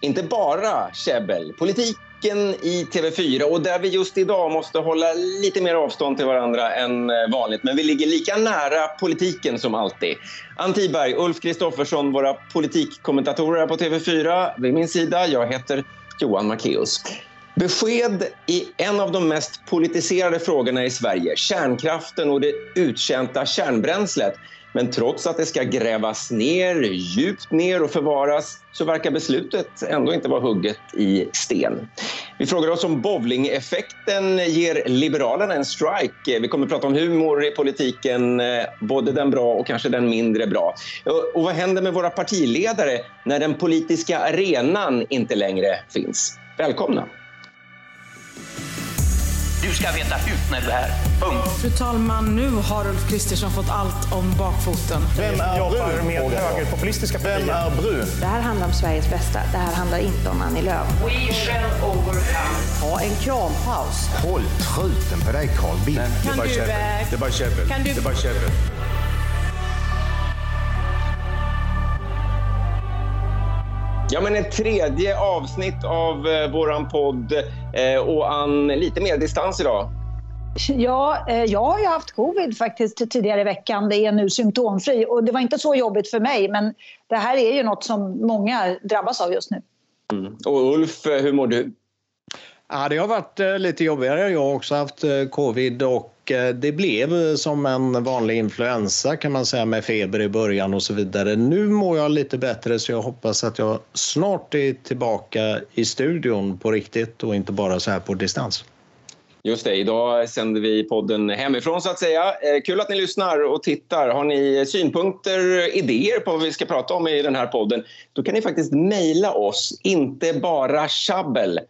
inte bara käbbel. Politiken i TV4 och där vi just idag måste hålla lite mer avstånd till varandra än eh, vanligt. Men vi ligger lika nära politiken som alltid. Ann Tiberg, Ulf Kristoffersson, våra politikkommentatorer här på TV4 vid min sida. Jag heter Johan Macéus. Besked i en av de mest politiserade frågorna i Sverige, kärnkraften och det uttjänta kärnbränslet. Men trots att det ska grävas ner, djupt ner och förvaras så verkar beslutet ändå inte vara hugget i sten. Vi frågar oss om bowlingeffekten ger Liberalerna en strike. Vi kommer att prata om humor i politiken, eh, både den bra och kanske den mindre bra. Och vad händer med våra partiledare när den politiska arenan inte längre finns? Välkomna! Du ska veta hut när du är här. Punkt. Fru talman, nu har Ulf Kristersson fått allt om bakfoten. Vem är brun? med högerpopulistiska Vem är brun? Det här handlar om Sveriges bästa. Det här handlar inte om Annie Lööf. We shall overcome. Ha en krampaus. Håll truten på dig Carl Bildt. Kan du, eh, Det är bara käbbel. Kan du- Det är bara käbbel. Ja, men ett tredje avsnitt av eh, våran podd eh, och Ann, lite mer distans idag. Ja, eh, jag har ju haft covid faktiskt tidigare i veckan. Det är nu symptomfri och det var inte så jobbigt för mig men det här är ju något som många drabbas av just nu. Och Ulf, eh, hur mår du? Ja, det har varit eh, lite jobbigare. Jag har också haft eh, covid och och eh, det blev som en vanlig influensa kan man säga med feber i början och så vidare. Nu mår jag lite bättre så jag hoppas att jag snart är tillbaka i studion på riktigt och inte bara så här på distans. Just det, idag sänder vi podden hemifrån så att säga. Eh, kul att ni lyssnar och tittar. Har ni synpunkter, idéer på vad vi ska prata om i den här podden, då kan ni faktiskt mejla oss, inte bara tjabbel.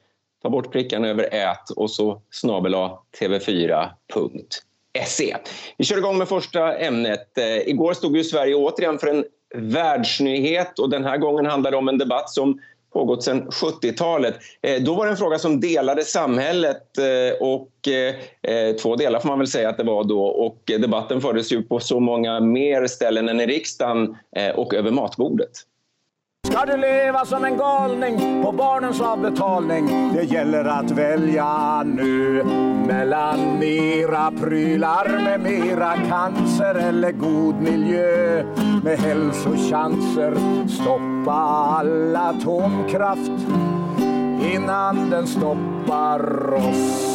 Ta bort prickarna över ät och så snabel tv4.se. Vi kör igång med första ämnet. Eh, Igår stod ju Sverige återigen för en världsnyhet och den här gången handlar det om en debatt som pågått sedan 70-talet. Eh, Då var det en fråga som delade samhället eh, och eh, eh två delar får man väl säga att det var då och eh, debatten fördes ju på så många mer ställen än i riksdagen eh, och över matbordet. Ska du leva som en galning på barnens avbetalning? Det gäller att välja nu mellan mera prylar med mera cancer eller god miljö med hälsochanser. Stoppa all atomkraft innan den stoppar oss.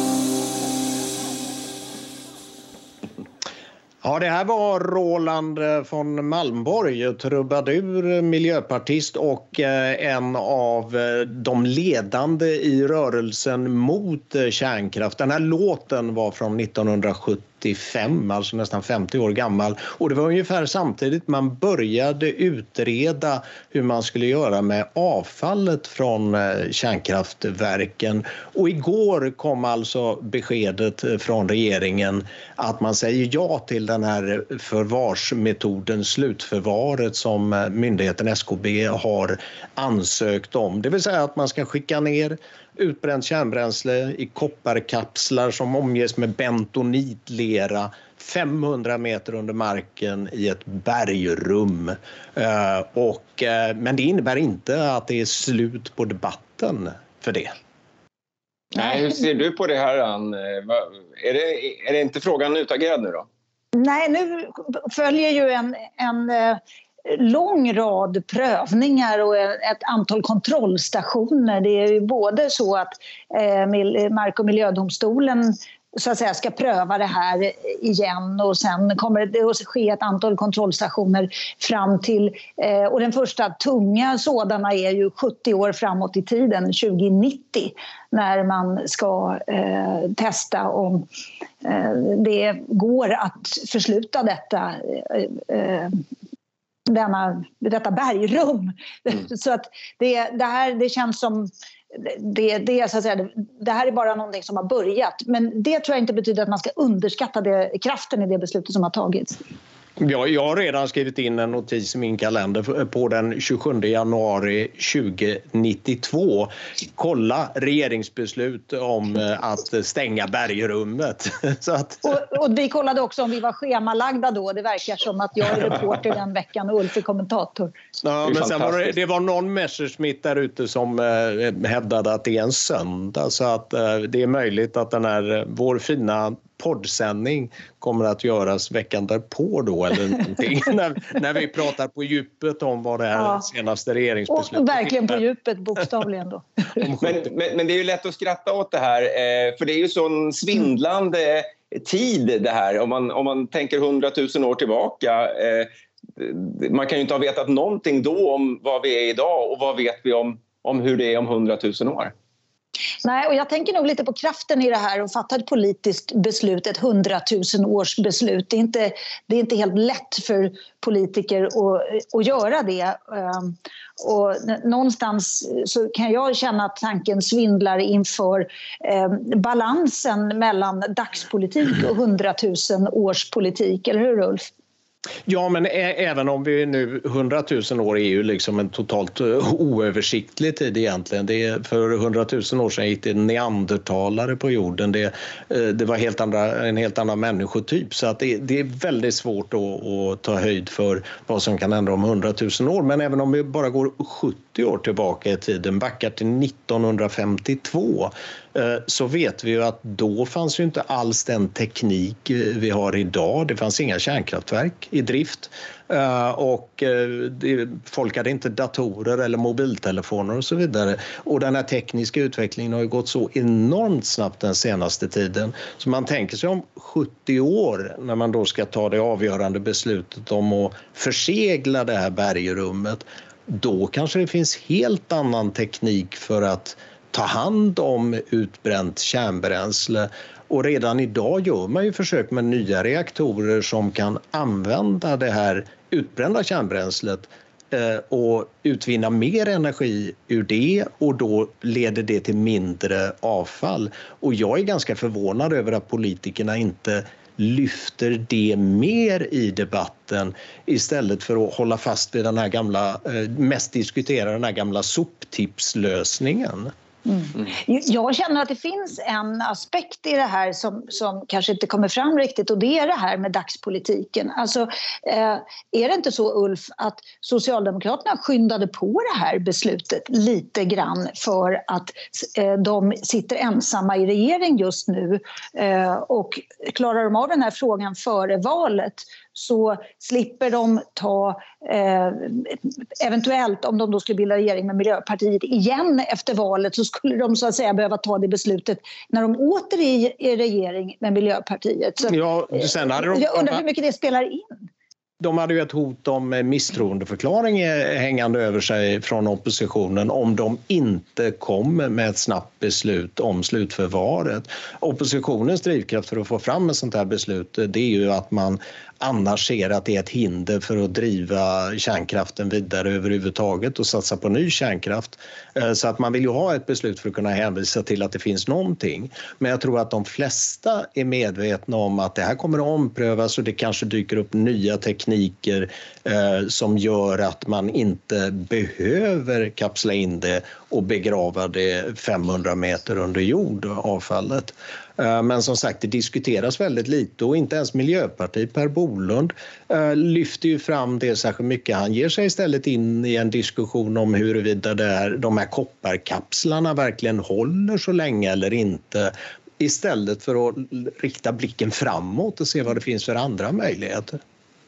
Ja, det här var Roland eh, von Malmborg, trubadur, miljöpartist och eh, en av eh, de ledande i rörelsen mot kärnkraft. Den här låten var från 1970. 85, alltså nästan 50 år gammal. Och det var ungefär samtidigt man började utreda hur man skulle göra med avfallet från eh, kärnkraftverken. Och igår kom alltså beskedet eh, från regeringen att man säger ja till den här förvarsmetoden, slutförvaret som eh, myndigheten SKB har ansökt om. Det vill säga att man ska skicka ner utbränt kärnbränsle i kopparkapslar som omges med bentonitlera 500 meter under marken i ett bergrum. Eh, och, eh, men det innebär inte att det är slut på debatten för det. Nej, hur ser du på det här, Ann? Eh, Är det, är det inte frågan utagerad nu då? Nej, nu följer ju en, en eh, lång rad prövningar och ett antal kontrollstationer. Det är ju både så att eh, Mark och miljödomstolen så att säga ska pröva det här igen och sen kommer det att ske ett antal kontrollstationer fram till eh, och den första tunga sådana är ju 70 år framåt i tiden, 2090 när man ska eh, testa om eh, det går att försluta detta eh, eh denna, detta bergrum. Så att det, det här det känns som det, det, så att säga, det här är bara någonting som har börjat. Men det tror jag inte betyder att man ska underskatta det, kraften i det beslutet som har tagits. Ja, jag har redan skrivit in en notis i min kalender på den 27 januari 2092. Kolla regeringsbeslut om eh, att stänga bergrummet. Så att... och, och, vi kollade också om vi var schemalagda då. Det verkar som att jag är reporter den veckan och Ulf är kommentator. Ja, men sen var det, det var någon Messerschmitt där ute som eh, hävdade att det är en söndag så att eh, det är möjligt att den här, vår fina poddsändning kommer att göras veckan därpå då eller någonting när, när vi pratar på djupet om vad det här ja. senaste regeringsbeslutet Och verkligen på djupet bokstavligen då. men, men, men, det är ju lätt att skratta åt det här eh, för det är ju sån svindlande tid det här om man, om man tänker hundratusen år tillbaka eh, man kan ju inte ha vetat någonting då om vad vi är idag och vad vet vi om, om hur det är om hundratusen år. Nej, och jag tänker nog lite på kraften i det här och fatta ett politiskt beslut, ett hundratusen års beslut. Det är, inte, det är inte helt lätt för politiker att, att göra det. Ehm, och någonstans så kan jag känna att tanken svindlar inför ehm, balansen mellan dagspolitik och hundratusen års politik, eller hur Ulf? Ja, men även om vi nu 100 000 år är ju liksom en totalt eh, oöversiktlig tid egentligen. Det är, för 100 000 år sedan gick det neandertalare på jorden. Det, eh, det var helt andra, en helt annan människotyp så att det, det är väldigt svårt att, att, ta höjd för vad som kan hända om 100 000 år. Men även om vi bara går 70 år tillbaka i tiden, backar till 1952 Eh, så vet vi ju att då fanns ju inte alls den teknik eh, vi har idag. Det fanns inga kärnkraftverk i drift eh, och folk hade inte datorer eller mobiltelefoner och så vidare. Och den här tekniska utvecklingen har ju gått så enormt snabbt den senaste tiden. Så man tänker sig om 70 år när man då ska ta det avgörande beslutet om att försegla det här bergrummet då kanske det finns helt annan teknik för att ta hand om utbränt kärnbränsle. Och redan idag gör man ju försök med nya reaktorer som kan använda det här utbrända kärnbränslet eh, och utvinna mer energi ur det och då leder det till mindre avfall. Och jag är ganska förvånad över att politikerna inte lyfter det mer i debatten istället för att hålla fast vid den här gamla, eh, mest diskutera den här gamla soptipslösningen. Mm. mm. Jag känner att det finns en aspekt i det här som, som kanske inte kommer fram riktigt och det är det här med dagspolitiken. Alltså, eh, är det inte så, Ulf, att Socialdemokraterna skyndade på det här beslutet lite grann för att eh, de sitter ensamma i regering just nu eh, och klarar de av den här frågan före valet så slipper de ta, eh, eventuellt om de då skulle bilda regering med Miljöpartiet igen efter valet så skulle de så att säga behöva ta det beslutet när de åter är i regering med Miljöpartiet. Så, ja, sen hade de... Jag undrar hur mycket det spelar in de hade ju ett hot om misstroendeförklaring hängande över sig från oppositionen om de inte kom med ett snabbt beslut om slutförvaret. Oppositionens drivkraft för att få fram ett sånt här beslut det är ju att man annars ser att det är ett hinder för att driva kärnkraften vidare överhuvudtaget och satsa på ny kärnkraft. Eh, så att man vill ju ha ett beslut för att kunna hänvisa till att det finns någonting. Men jag tror att de flesta är medvetna om att det här kommer att omprövas och det kanske dyker upp nya tekniker eh, som gör att man inte behöver kapsla in det och begrava det 500 meter under jord, avfallet. Eh, men som sagt, det diskuteras väldigt lite och inte ens Miljöpartiet, Per Bolund, eh, lyfter ju fram det särskilt mycket. Han ger sig istället in i en diskussion om huruvida det är, de här kopparkapslarna verkligen håller så länge eller inte istället för att rikta blicken framåt och se vad det finns för andra möjligheter.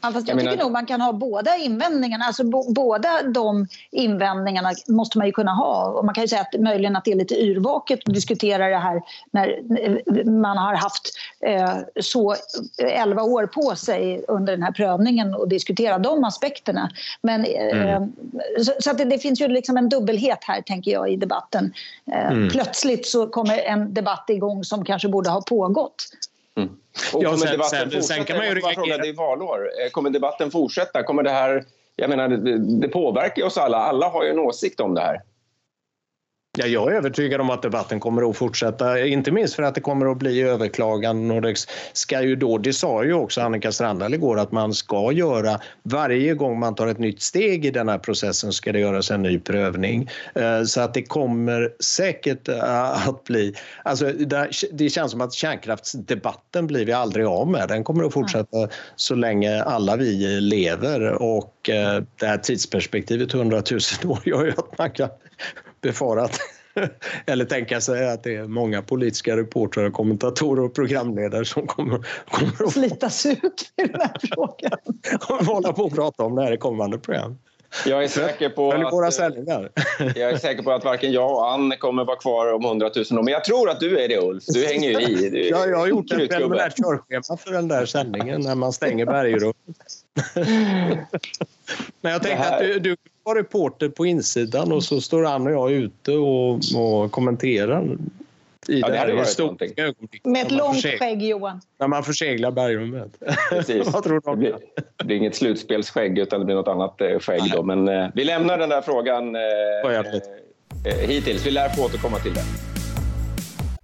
Ja, fast jag, jag tycker menar... nog man kan ha båda invändningarna. Alltså, bo, båda de invändningarna måste man ju kunna ha. Och man kan ju säga att möjligen att det är lite yrvaket att diskutera det här när man har haft eh, så 11 år på sig under den här prövningen och diskutera de aspekterna. Men, eh, mm. så, så, att det, det, finns ju liksom en dubbelhet här, tänker jag, i debatten. Eh, mm. Plötsligt så kommer en debatt igång som kanske borde ha pågått. Mm. Och ja, sen, sen, sen, kan man ju reagera... det är valår. Eh, kommer debatten fortsätta? Kommer det här... Jag menar, det, det påverkar oss alla. Alla har ju en åsikt om det här. Ja, jag är övertygad om att debatten kommer att fortsätta, inte minst för att det kommer att bli överklaganden och det ska ju då, det sa ju också Annika Strandhäll igår, att man ska göra, varje gång man tar ett nytt steg i den här processen ska det göras en ny prövning. Eh, så att det kommer säkert eh, att bli, alltså det känns som att kärnkraftsdebatten blir vi aldrig av med, den kommer att fortsätta så länge alla vi lever. Och eh, det här tidsperspektivet 100 000 år gör ju att man kan befara att eller tänka sig att det är många politiska reportrar, kommentatorer och programledare som kommer, kommer att slitas ut i den här frågan. och hålla på och prata om det här i kommande program. Jag är säker på att, våra sändningar. jag är säker på att varken jag och Ann kommer vara kvar om hundratusen år. Men jag tror att du är det, Ulf. Du hänger ju i. Du, ja, jag har gjort ett preliminärt körschema för den där sändningen när man stänger bergrummet. Men jag tänkte här... att du, du var reporter på insidan och så står Ann och jag ute och, och kommenterar i ja, det, det här historiska ögonblicket. Med ett långt skägg, Johan. När man förseglar bergrummet. Vad tror du det, blir, det blir inget slutspelsskägg utan det blir något annat eh, skägg. Då. Men eh, vi lämnar den där frågan eh, eh, hittills. Vi lär få återkomma till det.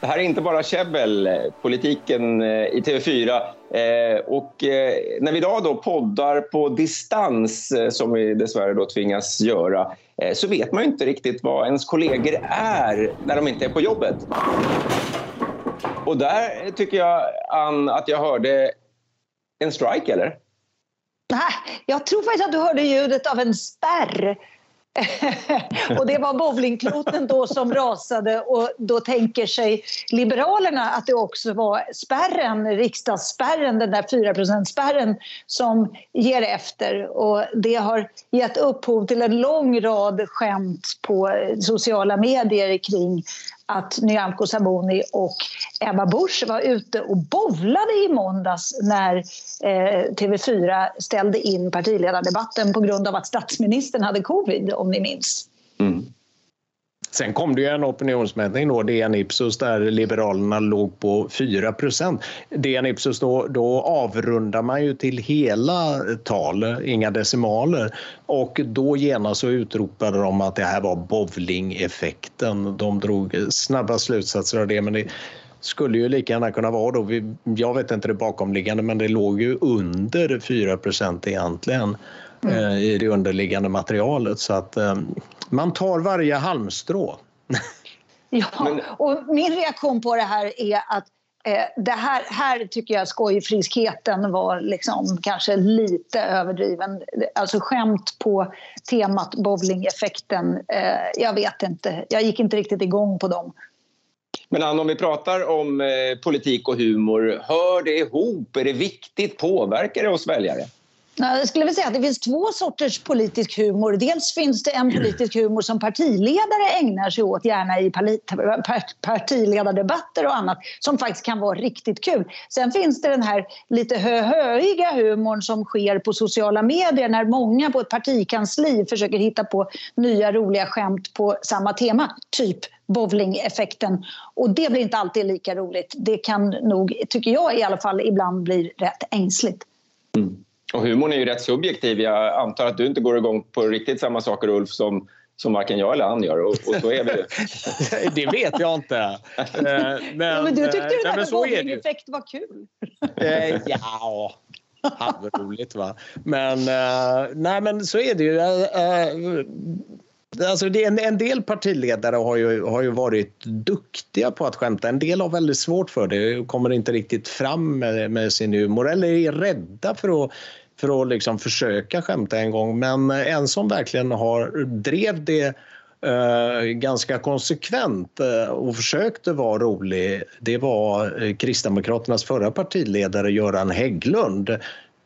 Det här är inte bara käbbel, politiken eh, i TV4. Eh, och eh, när vi idag då poddar på distans, som vi dessvärre då tvingas göra, så vet man ju inte riktigt vad ens kollegor är när de inte är på jobbet. Och där tycker jag, Ann, att jag hörde en strike, eller? Nej, jag tror faktiskt att du hörde ljudet av en spärr och det var bowlingkloten då som rasade och då tänker sig Liberalerna att det också var spärren, riksdagsspärren, den där 4% spärren som ger efter. Och det har gett upphov till en lång rad skämt på sociala medier kring att Nyamko Sabuni och Ebba Busch var ute och bovlade i måndags när eh, TV4 ställde in partiledardebatten på grund av att statsministern hade covid, om ni minns. Mm. Sen kom det ju en opinionsmätning då, DN Ipsos, där Liberalerna låg på 4 DN Ipsos, då, då avrundar man ju till hela tal, inga decimaler. Och då genast så utropade de att det här var bowlingeffekten. De drog snabba slutsatser av det, men det skulle ju lika gärna kunna vara då, jag vet inte det bakomliggande, men det låg ju under 4 egentligen mm. eh, i det underliggande materialet. Så att eh, man tar varje halmstrå. ja, och min reaktion på det här är att eh, det här, här tycker jag skojfriskheten var liksom kanske lite överdriven. Alltså skämt på temat bowlingeffekten. Eh, jag vet inte, jag gick inte riktigt igång på dem. Men Ann, om vi pratar om eh, politik och humor, hör det ihop? Är det viktigt? Påverkar det oss väljare? Jag skulle vilja säga att det finns två sorters politisk humor. Dels finns det en politisk humor som partiledare ägnar sig åt, gärna i partiledardebatter och annat, som faktiskt kan vara riktigt kul. Sen finns det den här lite höhöiga humorn som sker på sociala medier när många på ett partikansli försöker hitta på nya roliga skämt på samma tema, typ bowlingeffekten. Och det blir inte alltid lika roligt. Det kan nog, tycker jag i alla fall, ibland bli rätt ängsligt. Mm. Och humorn är ju rätt subjektiv. Jag antar att du inte går igång på riktigt samma saker, Ulf, som, som varken jag eller Ann gör. Och, och så är vi. det vet jag inte. Men, ja, men du tyckte ju att det bowlingeffekt var kul. Eh, ja, halvroligt va. Men, uh, nej, men så är det ju. Uh, Alltså det, en, en del partiledare har ju, har ju varit duktiga på att skämta. En del har väldigt svårt för det, kommer inte riktigt fram med, med sin humor eller är rädda för att för att liksom försöka skämta en gång. Men en som verkligen har drev det Uh, ganska konsekvent uh, och försökte vara rolig, det var uh, Kristdemokraternas förra partiledare Göran Hägglund.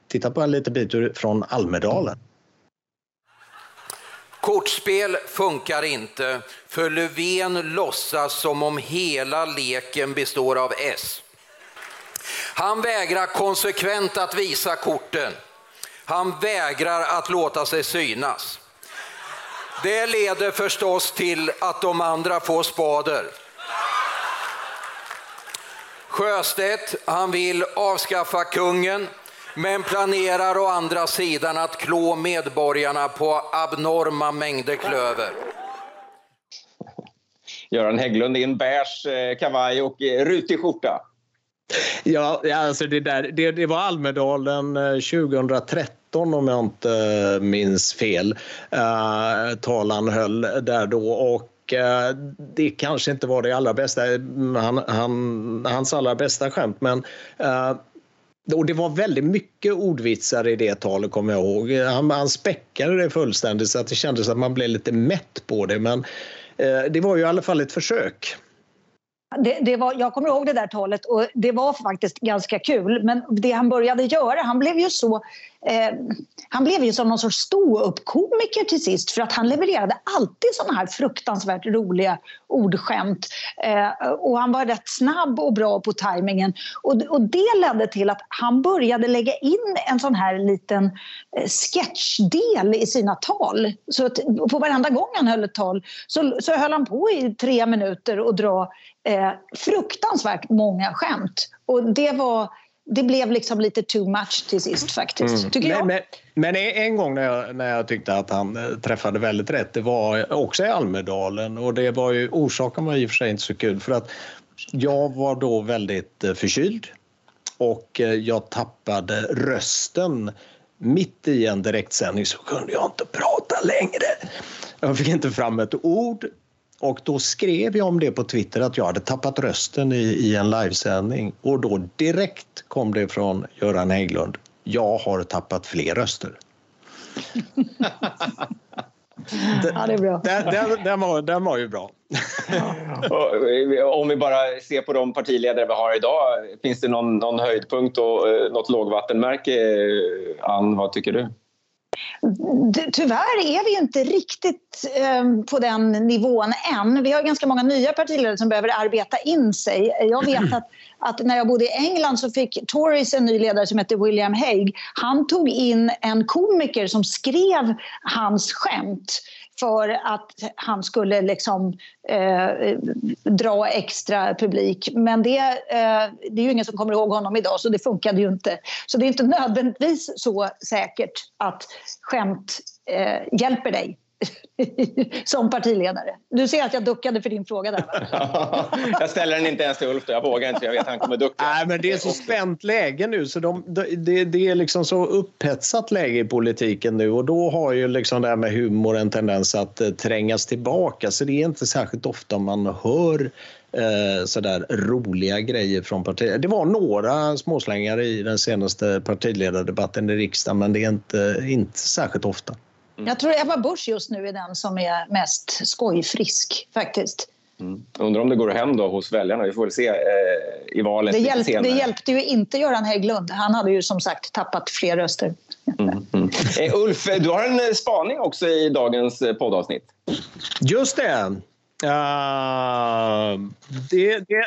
Titta på en liten bit från Almedalen. Kortspel funkar inte, för Löfven låtsas som om hela leken består av S. Han vägrar konsekvent att visa korten. Han vägrar att låta sig synas. Det leder förstås till att de andra får spader. Sjöstedt, han vill avskaffa kungen men planerar å andra sidan att klå medborgarna på abnorma mängder klöver. Göran Hägglund i en beige eh, kavaj och eh, rutig skjorta. Ja, alltså det, där, det, det var Almedalen eh, 2013 om jag inte eh, minns fel. Uh, talan höll där då och det kanske inte var det allra bästa, han, han, hans allra bästa skämt men uh, och det var väldigt mycket ordvitsar i det talet kommer jag ihåg. Han, han späckade det fullständigt så att det kändes att man blev lite mätt på det men uh, det var ju i alla fall ett försök. Det, det, var, jag kommer ihåg det där talet och det var faktiskt ganska kul. Men det han började göra, han blev ju så... Eh, han blev ju som någon sorts ståuppkomiker till sist för att han levererade alltid såna här fruktansvärt roliga ordskämt. Eh, och han var rätt snabb och bra på tajmingen. Och, och det ledde till att han började lägga in en sån här liten eh, sketchdel i sina tal. Så att på varenda gång han höll ett tal så, så höll han på i tre minuter och dra eh, fruktansvärt många skämt. Och det var det blev liksom lite too much till sist faktiskt, mm. tycker jag. Men, men, en gång när jag, när jag tyckte att han eh, träffade väldigt rätt, det var också i Almedalen och det var ju, orsaken var i och för sig inte så kul för att jag var då väldigt eh, förkyld och eh, jag tappade rösten mitt i en direktsändning så kunde jag inte prata längre. Jag fick inte fram ett ord och då skrev jag om det på Twitter att jag hade tappat rösten i, i en livesändning och då direkt kom det från Göran Hägglund. Jag har tappat fler röster. ja, det är bra. Den, den, den, var, den var ju bra. Om vi bara ser på de partiledare vi har idag, finns det någon, någon höjdpunkt och eh, något lågvattenmärke? Ann, vad tycker du? Tyvärr är vi inte riktigt eh, på den nivån än. Vi har ganska många nya partiledare som behöver arbeta in sig. Jag vet att, att när jag bodde i England så fick Tories en ny ledare som heter William Hague. Han tog in en komiker som skrev hans skämt för att han skulle liksom, eh, dra extra publik. Men det, eh, det är ju ingen som kommer ihåg honom idag, så det funkade ju inte. Så det är inte nödvändigtvis så säkert att skämt eh, hjälper dig som partiledare. Du ser att jag duckade för din fråga där. jag ställer den inte ens till Ulf, jag vågar inte. Jag vet att han kommer ducka. Nej, men det är så spänt läge nu så de, det, det, är liksom så upphetsat läge i politiken nu och då har ju liksom det här med humor en tendens att eh, trängas tillbaka så det är inte särskilt ofta man hör eh, sådär roliga grejer från partiet. Det var några småslängar i den senaste partiledardebatten i riksdagen men det är inte, inte särskilt ofta. Mm. Jag tror Ebba Busch just nu är den som är mest skojfrisk faktiskt. Mm. Undrar om det går hem då hos väljarna. Vi får väl se eh, i valet det, hjälp, det hjälpte ju inte Göran Hägglund. Han hade ju som sagt tappat fler röster. Mm, mm. Eh, Ulf, du har en eh, spaning också i dagens eh, poddavsnitt. Just det. Uh, det, det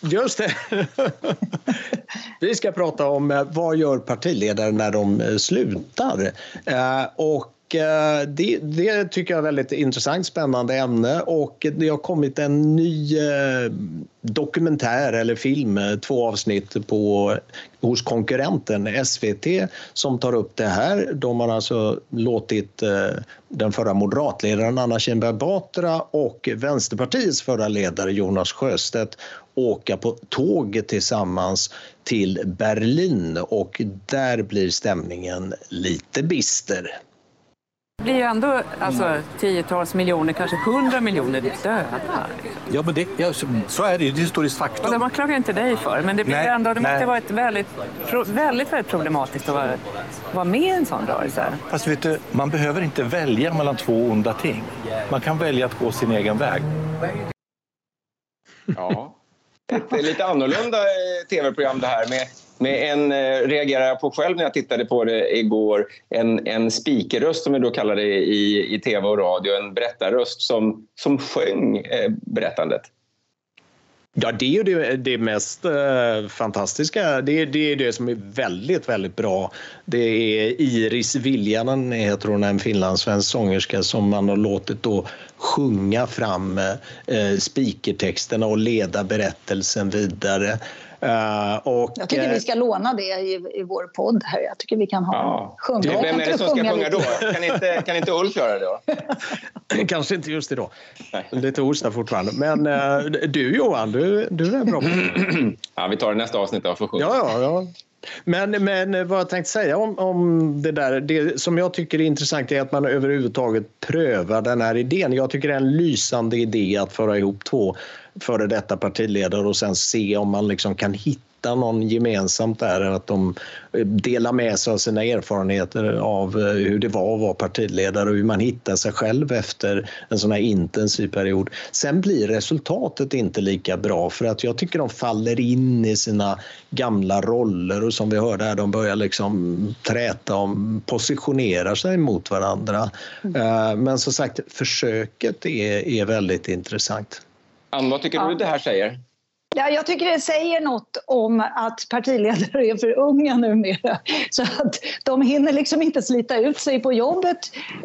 Just det. Vi ska prata om vad gör partiledare när de slutar. Och Eh, det, det, tycker jag är ett väldigt intressant, spännande ämne och det har kommit en ny eh, dokumentär eller film, eh, två avsnitt på, hos konkurrenten SVT som tar upp det här. De har alltså låtit den förra moderatledaren Anna Kinberg Batra och Vänsterpartiets förra ledare Jonas Sjöstedt åka på tåget tillsammans till Berlin och där blir stämningen lite bister. Det blir ju ändå alltså, tiotals miljoner, kanske hundra miljoner döda. Ja, men det, ja, så är det ju. Det är historiskt faktum. Och det klagar inte dig för, men det, blir nej, ändå, det nej. måste ha varit väldigt, väldigt, väldigt problematiskt att vara, vara med i en sån rörelse. Fast vet du, man behöver inte välja mellan två onda ting. Man kan välja att gå sin egen väg. Ja, ett lite annorlunda eh, tv-program det här med med en, eh, reagerar jag på själv när jag tittade på det igår, en, en speakerröst som vi då kallar det i, i tv och radio, en berättarröst som, som sjöng eh, berättandet. Ja, det är ju det, det mest eh, fantastiska. Det, det är det som är väldigt, väldigt bra. Det är Iris Viljanen, heter hon, en finlandssvensk sångerska som man har låtit då sjunga fram eh, eh speakertexterna och leda berättelsen vidare. Uh, och, jag tycker vi ska låna det i, i vår podd här. Jag tycker vi kan ha ja. sjunga. Vem är det som ska sjunga då? Kan inte, kan inte Ulf göra det då? Kanske inte just idag. Nej. Det är torsdag fortfarande. Men uh, du Johan, du, du är bra på det. ja, vi tar det nästa avsnitt sjunga. Ja, ja, ja. Men, men vad jag tänkte säga om, om det där, det som jag tycker är intressant är att man överhuvudtaget prövar den här idén. Jag tycker det är en lysande idé att föra ihop två före detta partiledare och sen se om man liksom kan hitta någon gemensamt där, att de delar med sig av sina erfarenheter av eh, hur det var att vara partiledare och hur man hittar sig själv efter en sån här intensiv period. Sen blir resultatet inte lika bra för att jag tycker de faller in i sina gamla roller och som vi hörde här, de börjar liksom träta om, positionerar sig mot varandra. Mm. Men som sagt, försöket är, är väldigt intressant. Ann, vad tycker ja. du det här säger? Ja, jag tycker det säger något om att partiledare är för unga numera. Så att de hinner liksom inte slita ut sig på jobbet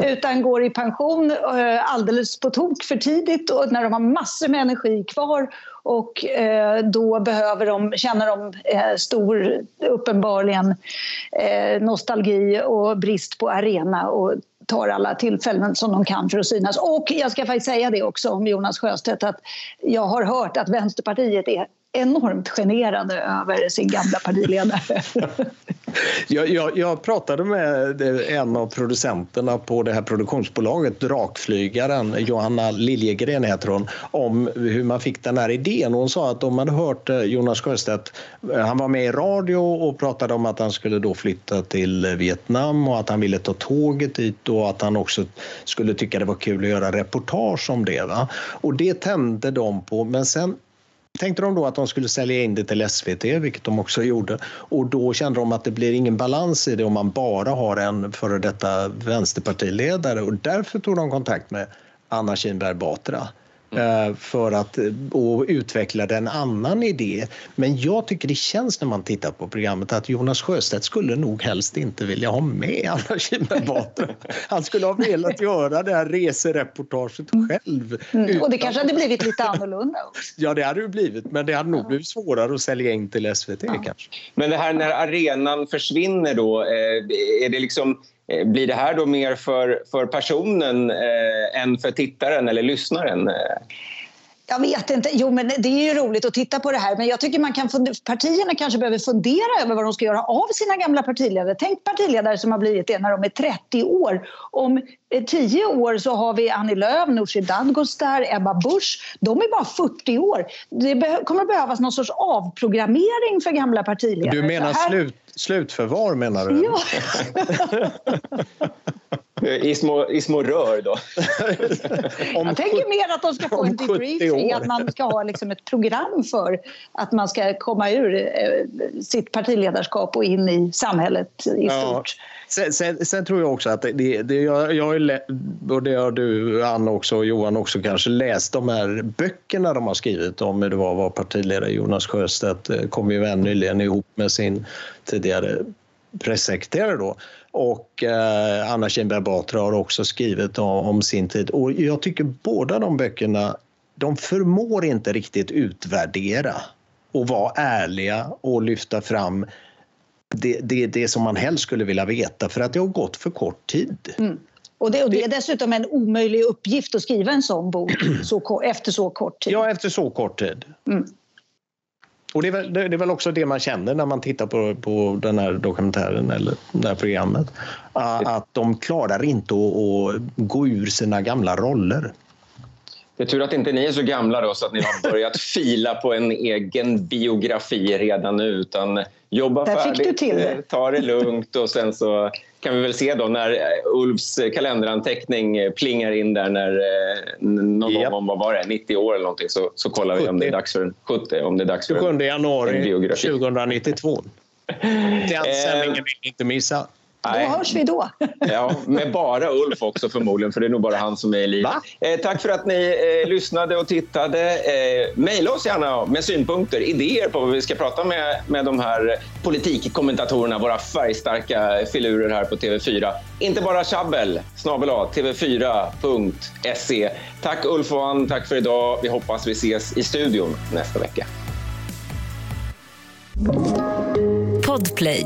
utan går i pension eh, alldeles på tok för tidigt och när de har massor med energi kvar och eh, då behöver de, känner de eh, stor, uppenbarligen, nostalgi och brist på arena och tar alla tillfällen som de kan för att synas. Och jag ska faktiskt säga det också om Jonas Sjöstedt att jag har hört att Vänsterpartiet är enormt generade över sin gamla partiledare. jag, jag, jag, pratade med en av producenterna på det här produktionsbolaget, Drakflygaren, Johanna Liljegren heter hon, om hur man fick den här idén. Hon sa att de hade hört eh, Jonas Sjöstedt, eh, han var med i radio och pratade om att han skulle då flytta till Vietnam och att han ville ta tåget dit och att han också skulle tycka det var kul att göra reportage om det. Va? Och det tände de på, men sen tänkte de då att de skulle sälja in det till SVT, vilket de också gjorde. Och då kände de att det blir ingen balans i det om man bara har en före detta vänsterpartiledare och därför tog de kontakt med Anna Kinberg Batra Mm. för att och utvecklade en annan idé. Men jag tycker det känns när man tittar på programmet att Jonas Sjöstedt skulle nog helst inte vilja ha med Anna Kinberg Batra. Han skulle ha velat göra det här resereportaget mm. själv. Mm. Och det kanske hade blivit lite annorlunda också. Ja, det hade det blivit, men det hade nog blivit svårare att sälja in till SVT ja. kanske. Men det här när arenan försvinner då, är det liksom Eh, blir det här då mer för, för personen eh, än för tittaren eller lyssnaren? Jag vet inte. Jo, men det är ju roligt att titta på det här. Men jag tycker man kan partierna kanske behöver fundera över vad de ska göra av sina gamla partiledare. Tänk partiledare som har blivit det när de är 30 år. Om 10 år så har vi Annie Lööf, Nooshi Dadgostar, Ebba Busch. De är bara 40 år. Det kommer att behövas någon sorts avprogrammering för gamla partiledare. Du menar här... slut, slutförvar menar du? Ja. I små, I små rör då? jag tänker mer att de ska få en debriefing, att man ska ha liksom ett program för att man ska komma ur eh, sitt partiledarskap och in i samhället i ja. stort. Sen, sen, sen, tror jag också att det, det, jag, jag och det har du Anna också och Johan också kanske läst de här böckerna de har skrivit om hur det var att vara partiledare. Jonas Sjöstedt eh, kom ju nyligen ihop med sin tidigare pressekreterare då. Och eh, Anna Kinberg Batra har också skrivit om, om, sin tid. Och jag tycker båda de böckerna, de förmår inte riktigt utvärdera och vara ärliga och lyfta fram det, det, det som man helst skulle vilja veta för att det har gått för kort tid. Mm. Och det, och det, är dessutom en omöjlig uppgift att skriva en sån bok så, efter så kort tid. Ja, efter så kort tid. Mm. Och det är, väl, det är väl också det man känner när man tittar på, på den här dokumentären eller det här programmet. Att de klarar inte att, att gå ur sina gamla roller. Det är tur att inte ni är så gamla då så att ni har börjat fila på en egen biografi redan nu utan jobba Där färdigt, det. ta det lugnt och sen så kan vi väl se då när Ulfs kalenderanteckning plingar in där när någon yep. gång om vad var det, 90 år eller någonting så, så kollar 70. vi om det är dags för 70 om det är dags för 27 januari 2092. Den sändningen vill ni inte missa. Då hörs vi då. Ja, med bara Ulf också förmodligen, för det är nog bara han som är i livet. Eh, tack för att ni eh, lyssnade och tittade. Eh, maila oss gärna med synpunkter, idéer på vad vi ska prata med, med de här politikkommentatorerna, våra färgstarka filurer här på TV4. Inte bara tjabbel, snabel tv4.se. Tack Ulf och Ann, tack för idag. Vi hoppas vi ses i studion nästa vecka. Podplay.